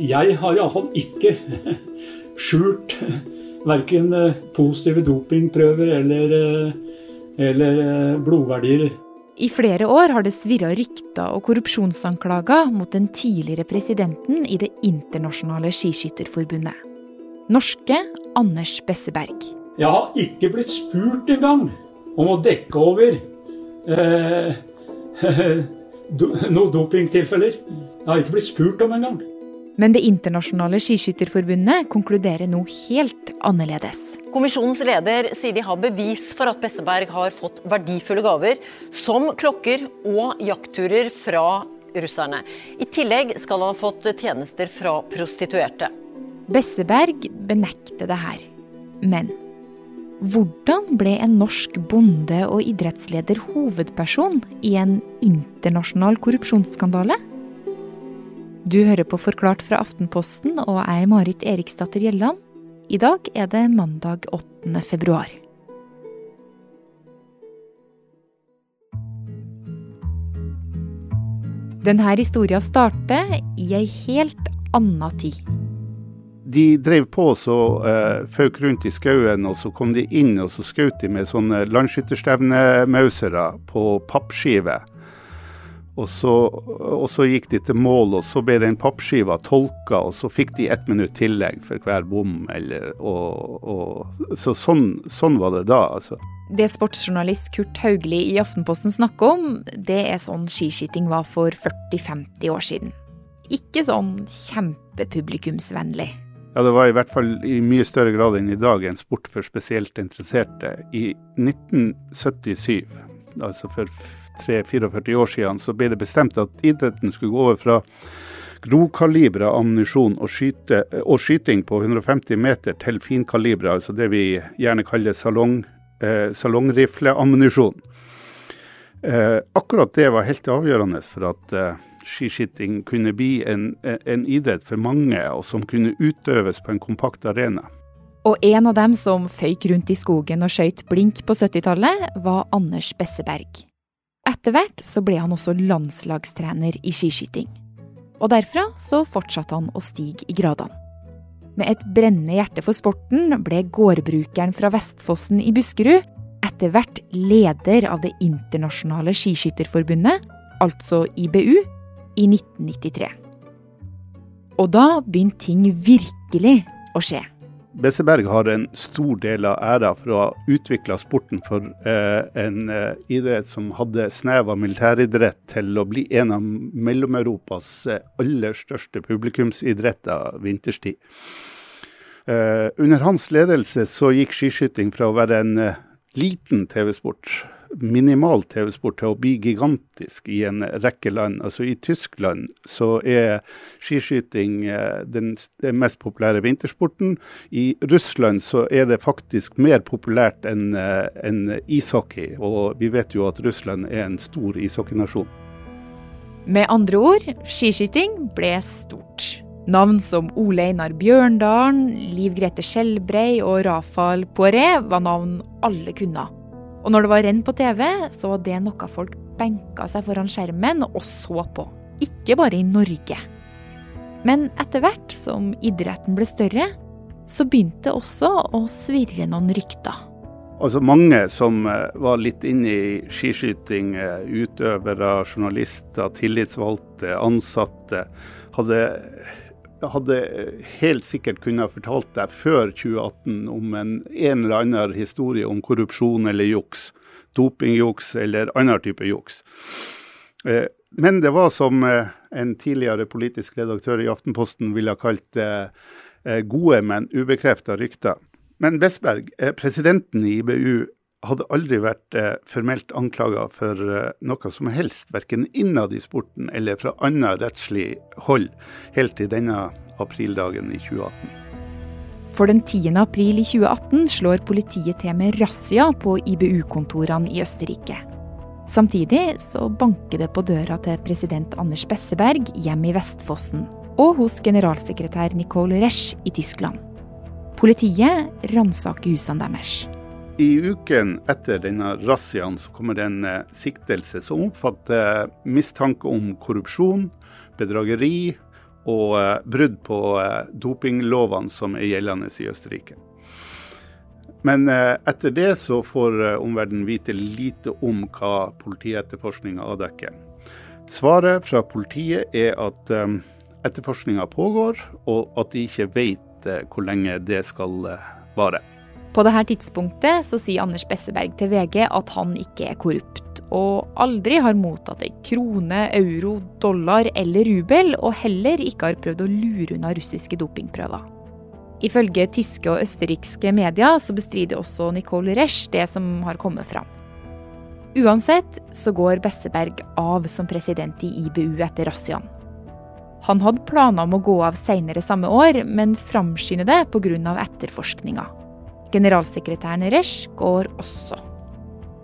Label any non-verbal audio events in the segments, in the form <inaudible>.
Jeg har iallfall ikke <laughs> skjult verken positive dopingprøver eller, eller blodverdier. I flere år har det svirra rykter og korrupsjonsanklager mot den tidligere presidenten i Det internasjonale skiskytterforbundet. Norske Anders Besseberg. Jeg har ikke blitt spurt engang om å dekke over eh, <laughs> noen dopingtilfeller. Jeg har ikke blitt spurt om engang. Men Det internasjonale skiskytterforbundet konkluderer nå helt annerledes. Kommisjonens leder sier de har bevis for at Besseberg har fått verdifulle gaver, som klokker og jaktturer fra russerne. I tillegg skal han ha fått tjenester fra prostituerte. Besseberg benekter det her. Men hvordan ble en norsk bonde og idrettsleder hovedperson i en internasjonal korrupsjonsskandale? Du hører på Forklart fra Aftenposten, og er Marit Eriksdatter Gjelland. I dag er det mandag 8. februar. Denne historien starter i ei helt anna tid. De drev på så uh, føk rundt i skauen, og så kom de inn og så skjøt de med sånne landskytterstevnemausere på pappskive. Og så, og så, gikk de til mål, og så ble den pappskiva tolka, og så fikk de ett minutt tillegg for hver bom. Eller, og, og, så sånn, sånn, var det da, altså. Det sportsjournalist Kurt Haugli i Aftenposten snakker om, det er sånn skiskyting var for 40-50 år siden. Ikke sånn kjempepublikumsvennlig. Ja, det var i hvert fall i mye større grad enn i dag en sport for spesielt interesserte. I 1977, altså for 43 år siden så ble det bestemt at idretten skulle gå over fra grokalibra ammunisjon og, skyte, og, skyting på 150 meter til finkalibra, altså det vi gjerne kaller salong, eh, salongrifleammunisjon. Eh, akkurat det var helt avgjørende for at eh, skiskyting kunne bli en, en, idrett for mange, og som kunne utøves på en kompakt arena. Og en av dem som føyk rundt i skogen og skøyt blink på 70-tallet, var Anders Besseberg. Etter hvert så ble han også landslagstrener i skiskyting. Og derfra så fortsatte han å stige i gradene. Med et brennende hjerte for sporten ble gårdbrukeren fra Vestfossen i Buskerud etter hvert leder av Det internasjonale skiskytterforbundet, altså IBU, i 1993. Og da begynte ting virkelig å skje. Besseberg har en stor del av æra for å ha utvikla sporten for eh, en eh, idrett som hadde snev av militæridrett til å bli en av Mellom-Europas eh, aller største publikumsidretter vinterstid. Eh, under hans ledelse så gikk skiskyting fra å være en eh, liten TV-sport minimal TV-sport til å bli gigantisk i en rekke land. Altså I Tyskland så er skiskyting eh, den, mest populære vintersporten. I Russland så er det faktisk mer populært enn eh, en ishockey. Og vi vet jo at Russland er en stor ishockeynasjon. Med andre ord, skiskyting ble stort. Navn som Ole Einar Bjørndalen, Liv Grete Skjelbrei og Rafael Poiré var navn alle kunne. Og når det var renn på TV, så var det noe folk benka seg foran skjermen og så på. Ikke bare i Norge. Men etter hvert som idretten ble større, så begynte også å svirre noen rykter. Altså Mange som eh, var litt inne i skiskyting, eh, utøvere, journalister, tillitsvalgte, ansatte, hadde hadde helt sikkert kunnet fortalt deg før 2018 om en, en eller annen historie om korrupsjon eller juks. Dopingjuks eller annen type juks. Eh, men det var som eh, en tidligere politisk redaktør i Aftenposten ville ha kalt det eh, gode, men ubekrefta rykter. Men Westberg, presidenten i IBU, hadde aldri vært eh, formelt anklaga for eh, noe som helst, verken innad i sporten eller fra annet rettslig hold, helt til denne aprildagen i 2018. For den 10. april i 2018 slår politiet til med razzia på IBU-kontorene i Østerrike. Samtidig så banker det på døra til president Anders Besseberg hjemme i Vestfossen, og hos generalsekretær Nicole Resch i Tyskland. Politiet ransaker husene deres. I uken etter denne razziaen kommer det en eh, siktelse som oppfatter mistanke om korrupsjon, bedrageri og uh, brudd på uh, dopinglovene som er gjeldende i Østerrike. Men etter det så får omverdenen vite lite om hva politietterforskninga avdekker. Svaret fra politiet er at etterforskninga pågår, og at de ikke vet hvor lenge det skal vare. På dette tidspunktet så sier Anders Besseberg til VG at han ikke er korrupt, og aldri har mottatt ei krone, euro, dollar eller rubel, og heller ikke har prøvd å lure unna russiske dopingprøver. Ifølge tyske og østerrikske medier så bestrider også Nicole Resch det som har kommet fram. Uansett så går Besseberg av som president i IBU etter razziaen. Han hadde planer om å gå av senere samme år, men framskynder det pga. etterforskninga. Generalsekretæren Resch går også.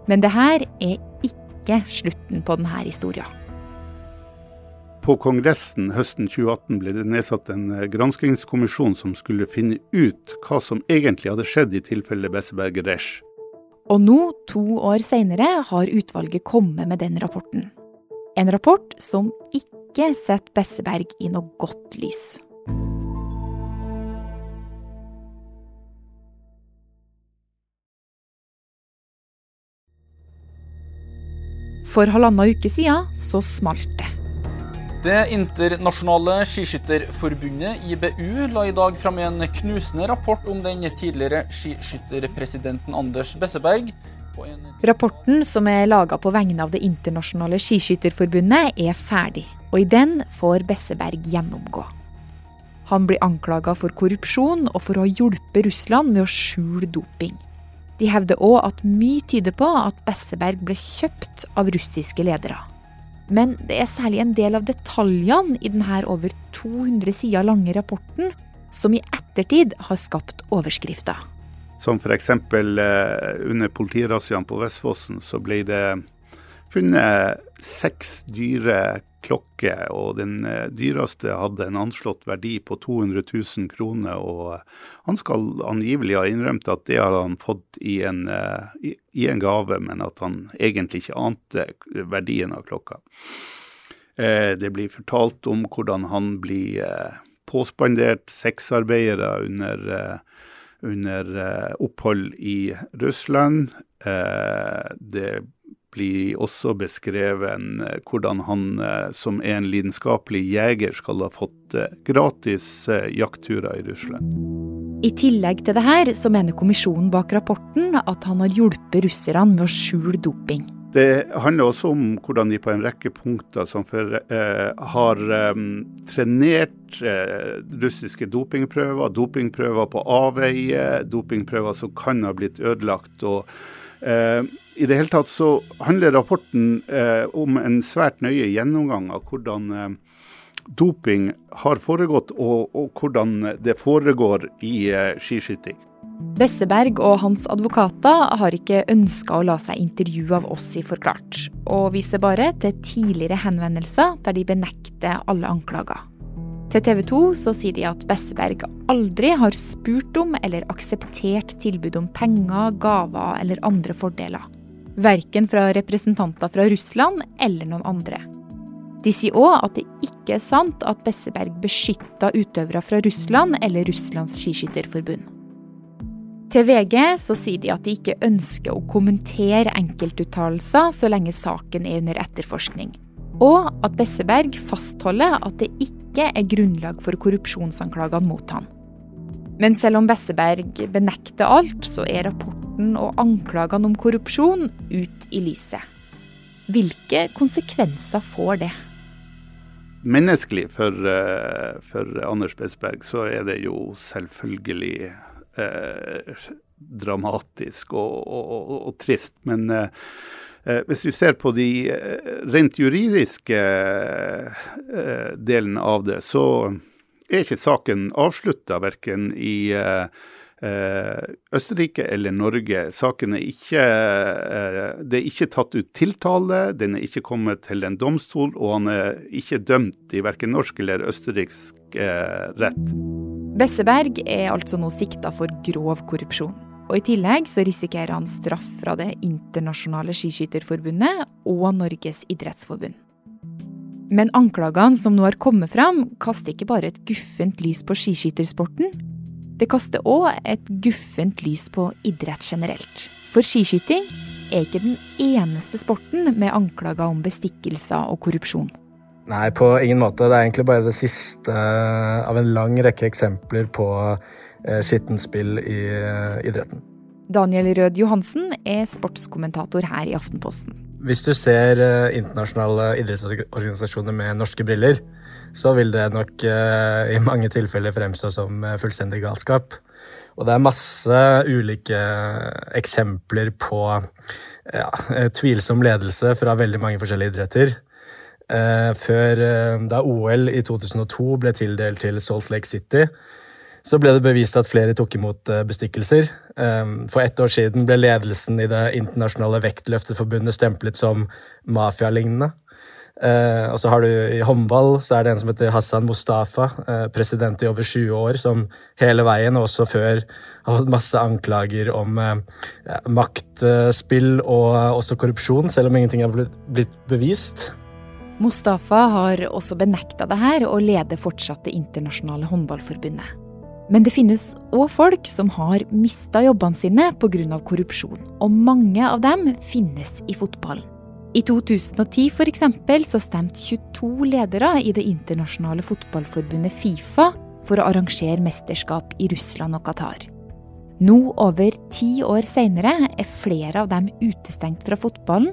Men det her er ikke slutten på denne historien. På Kongressen høsten 2018 ble det nedsatt en eh, granskingskommisjon som skulle finne ut hva som egentlig hadde skjedd i tilfellet Besseberg-Resch. Og nå, to år seinere, har utvalget kommet med den rapporten. En rapport som ikke setter Besseberg i noe godt lys. For halvannen uke siden så smalt det. Det internasjonale skiskytterforbundet, IBU, la i dag fram en knusende rapport om den tidligere skiskytterpresidenten Anders Besseberg. Rapporten, som er laga på vegne av Det internasjonale skiskytterforbundet, er ferdig, og i den får Besseberg gjennomgå. Han blir anklaga for korrupsjon og for å ha hjulpet Russland med å skjule doping. De hevder òg at mye tyder på at Besseberg ble kjøpt av russiske ledere. Men det er særlig en del av detaljene i denne over 200 sider lange rapporten som i ettertid har skapt overskrifter. Som f.eks. Eh, under politirazziaen på Vestfossen så ble det funnet seks dyre klokker, og den eh, dyreste hadde en anslått verdi på 200 000 kroner. Og eh, han skal angivelig ha innrømt at det har han fått i en, eh, i, i en gave, men at han egentlig ikke ante verdien av klokka. Det blir fortalt om hvordan han blir påspandert sexarbeidere under, under opphold i Russland. Det blir også beskrevet eh, hvordan han eh, som er en lidenskapelig jeger skal ha fått eh, gratis jaktturer i Russland. I tillegg til det her, så mener kommisjonen bak rapporten at han har hjulpet russerne med å skjule doping. Det handler også om hvordan de på en rekke punkter som for, eh, har eh, trenert eh, russiske dopingprøver, dopingprøver på avveie, dopingprøver som kan ha blitt ødelagt. og i det hele tatt så handler rapporten eh, om en svært nøye gjennomgang av hvordan eh, doping har foregått, og, og, hvordan det foregår i eh, skiskyting. Besseberg og hans advokater har ikke ønska å la seg intervjue av oss i Forklart, og viser bare til tidligere henvendelser der de benekter alle anklager. Til TV 2 så sier de at Besseberg aldri har spurt om eller akseptert tilbud om penger, gaver eller andre fordeler. Verken fra representanter fra Russland eller noen andre. De sier òg at det ikke er sant at Besseberg beskytta utøvere fra Russland eller Russlands skiskytterforbund. Til VG så sier de at de ikke ønsker å kommentere enkeltuttalelser så lenge saken er under etterforskning. Og at Besseberg fastholder at det ikke er grunnlag for korrupsjonsanklagene mot han. Men selv om Besseberg benekter alt, så er rapporten og anklagene om korrupsjon ut i lyset. Hvilke konsekvenser får det? Menneskelig for, eh, for Anders Besseberg så er det jo selvfølgelig eh, dramatisk og, og, og, og, trist. Men eh, eh hvis vi ser på de eh, rent juridiske eh, delen av det, så er ikke saken avslutta verken i eh, Østerrike eller Norge. Saken er ikke, det er ikke tatt ut tiltale, den er ikke kommet til en domstol, og han er ikke dømt i verken norsk eller østerriksk rett. Besseberg er altså nå sikta for grov korrupsjon. Og I tillegg så risikerer han straff fra Det internasjonale skiskytterforbundet og Norges idrettsforbund. Men anklagene som nå har kommet fram, kaster ikke bare et guffent lys på skiskyttersporten. Det kaster òg et guffent lys på idrett generelt. For skiskyting er ikke den eneste sporten med anklager om bestikkelser og korrupsjon. Nei, på ingen måte. Det er egentlig bare det siste av en lang rekke eksempler på eh, skittent spill i eh, idretten. Daniel Rød Johansen er sportskommentator her i Aftenposten. Hvis du ser eh, internasjonale idrettsorganisasjoner med norske briller, så vil det nok i mange tilfeller fremstå som fullstendig galskap. Og det er masse ulike eksempler på ja, tvilsom ledelse fra veldig mange forskjellige idretter. Eh, før eh, Da OL i 2002 ble tildelt til Salt Lake City, så ble det bevist at flere tok imot eh, bestikkelser. For ett år siden ble ledelsen i Det internasjonale vektløfteforbundet stemplet som mafialignende. Og så har du I håndball så er det en som heter Hassan Mustafa, president i over 20 år, som hele veien, også før, har fått masse anklager om maktspill og også korrupsjon, selv om ingenting har blitt bevist. Mustafa har også benekta det her, og leder fortsatt Det internasjonale håndballforbundet. Men det finnes òg folk som har mista jobbene sine pga. korrupsjon, og mange av dem finnes i fotballen. I 2010 for eksempel, så stemte 22 ledere i det internasjonale fotballforbundet Fifa for å arrangere mesterskap i Russland og Qatar. Nå, over ti år seinere, er flere av dem utestengt fra fotballen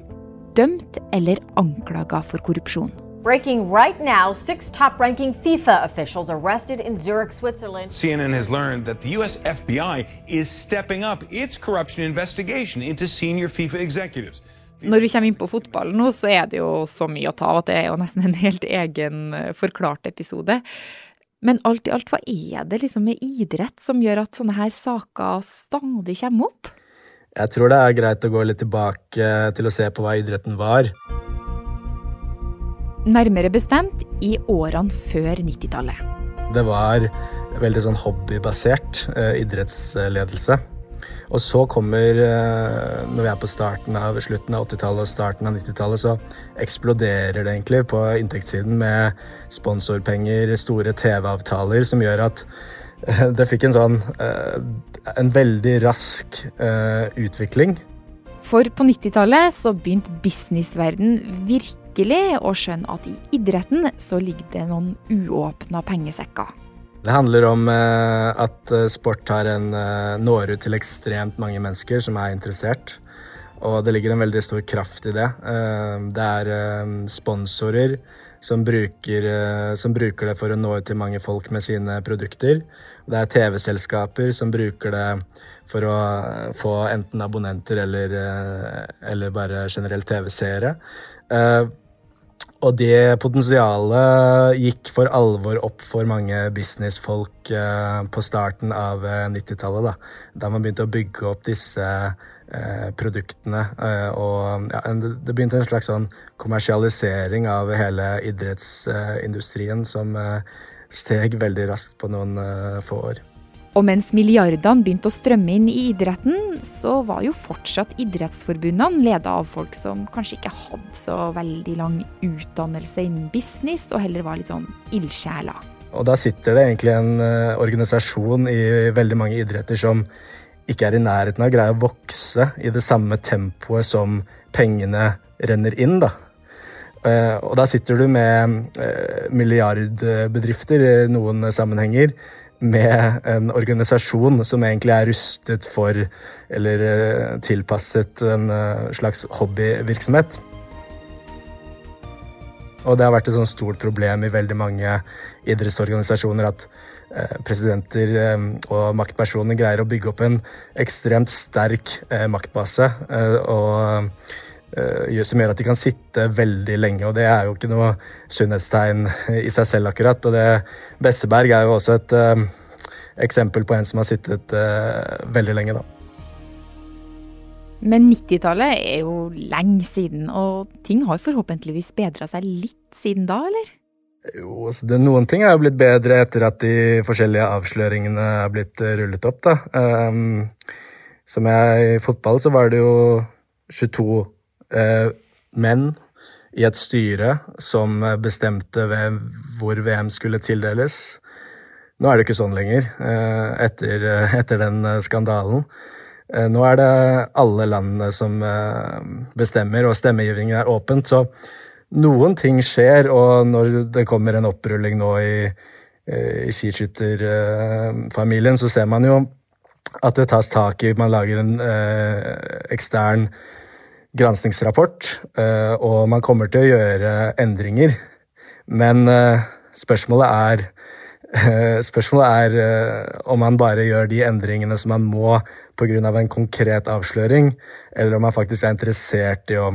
dømt eller anklaga for korrupsjon. Breaking right now, six top-ranking FIFA officials arrested in Zurich, Switzerland. CNN has learned that the U.S. FBI is stepping up its corruption investigation into senior FIFA executives. Når vi kommer inn på fotballen nå, så er det jo så mye å ta av at det er jo nesten en helt egen eh, forklart episode. Men alt i alt, hva er det liksom med idrett som gjør at sånne her saker stadig kommer opp? Jeg tror det er greit å gå litt tilbake til å se på hva idretten var. Nærmere bestemt i årene før 90-tallet. Det var veldig sånn hobbybasert eh, idrettsledelse. Og så kommer, eh, når vi er på starten av slutten av 80-tallet og starten av 90-tallet, så eksploderer det egentlig på inntektssiden med sponsorpenger, store TV-avtaler, som gjør at <laughs> det fikk en sånn eh, en veldig rask uh, utvikling. For på 90-tallet så begynte businessverden virkelig å skjønne at i idretten så ligger det noen uåpna pengesekker. Det handler om uh, at eh, sport har en, når ut til ekstremt mange mennesker som er interessert. Og det ligger en veldig stor kraft i det. Det er sponsorer som bruker, som bruker, det for å nå ut til mange folk med sine produkter. Det er TV-selskaper som bruker det for å få enten abonnenter eller, eh, eller bare generelt TV-seere. Eh, og det potensialet gikk for alvor opp for mange businessfolk eh, på starten av 90-tallet. Da. da man begynte å bygge opp disse produktene. og ja, det begynte en slags sånn kommersialisering av hele idrettsindustrien som steg veldig raskt på noen få år. Og mens milliardene begynte å strømme inn i idretten, så var jo fortsatt idrettsforbundene leda av folk som kanskje ikke hadde så veldig lang utdannelse innen business, og heller var litt sånn ildsjeler. Og da sitter det egentlig en organisasjon i veldig mange idretter som ikke er i nærheten av å greie å vokse i det samme tempoet som pengene renner inn, da. Eh, og da sitter du med eh, milliardbedrifter i noen sammenhenger med en organisasjon som egentlig er rustet for eller eh, tilpasset en slags hobbyvirksomhet. Og det har vært et sånt stort problem i veldig mange idrettsorganisasjoner at presidenter og maktpersoner greier å bygge opp en ekstremt sterk maktbase. Og Eh, som gjør at de kan sitte veldig lenge. og Det er jo ikke noe sunnhetstegn i seg selv, akkurat. og det, Besseberg er jo også et uh, eksempel på en som har sittet uh, veldig lenge, da. Men 90-tallet er jo lenge siden, og ting har forhåpentligvis bedra seg litt siden da, eller? Jo, altså det, Noen ting er jo blitt bedre etter at de forskjellige avsløringene er blitt rullet opp. da. Um, som jeg I fotball så var det jo 22 eh, menn i et styre som bestemte hvor VM skulle tildeles. Nå er det ikke sånn lenger, etter, etter den skandalen. Nå er det alle landene som bestemmer, og stemmegivningen er åpent. Så noen ting skjer, og når det kommer en opprulling nå i, i skiskytterfamilien, så ser man jo at det tas tak i Man lager en eh, ekstern granskingsrapport, eh, og man kommer til å gjøre endringer. Men eh, spørsmålet er Spørsmålet er eh, om man bare gjør de endringene som man må pga. en konkret avsløring, eller om man faktisk er interessert i å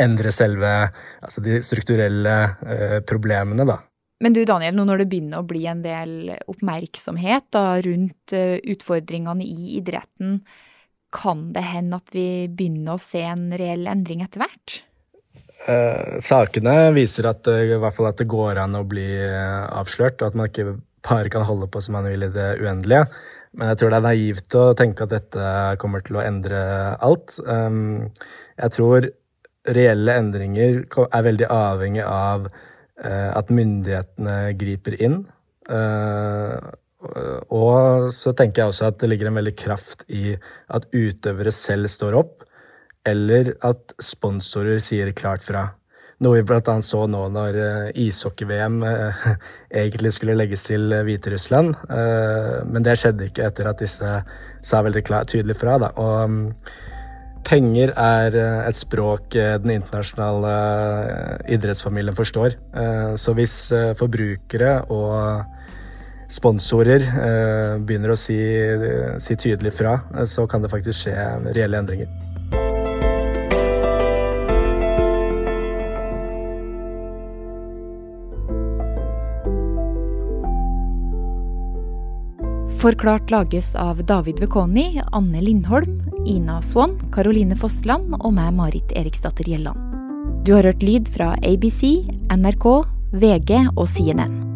endre selve altså de strukturelle eh, problemene, da. Men du Daniel, nå når det begynner å bli en del oppmerksomhet da, rundt uh, utfordringene i idretten, kan det hende at vi begynner å se en reell endring etter hvert? Eh, sakene viser at, uh, i hvert fall at det går an å bli avslørt, og at man ikke bare kan holde på som man vil i det uendelige. Men jeg tror det er naivt å tenke at dette kommer til å endre alt. Um, jeg tror reelle endringer er veldig avhengig av Eh, at myndighetene griper inn. Eh, og så tenker jeg også at det ligger en veldig kraft i at utøvere selv står opp, eller at sponsorer sier klart fra. Noe vi bl.a. så nå når eh, ishockey-VM <laughs> egentlig skulle legges til Hviterussland. Men det skjedde ikke etter at disse sa veldig tydelig fra. Da. Og mm, Penger er eh, et språk eh, den internasjonale eh, idrettsfamilien forstår. Så hvis forbrukere og sponsorer begynner å si, si tydelig fra, så kan det faktisk skje reelle endringer. Forklart lages av David Vekoni, Anne Lindholm, Ina Swann, Karoline Fossland og meg, Marit Eriksdatter Gjelland. Du har hørt lyd fra ABC, NRK, VG og CNN.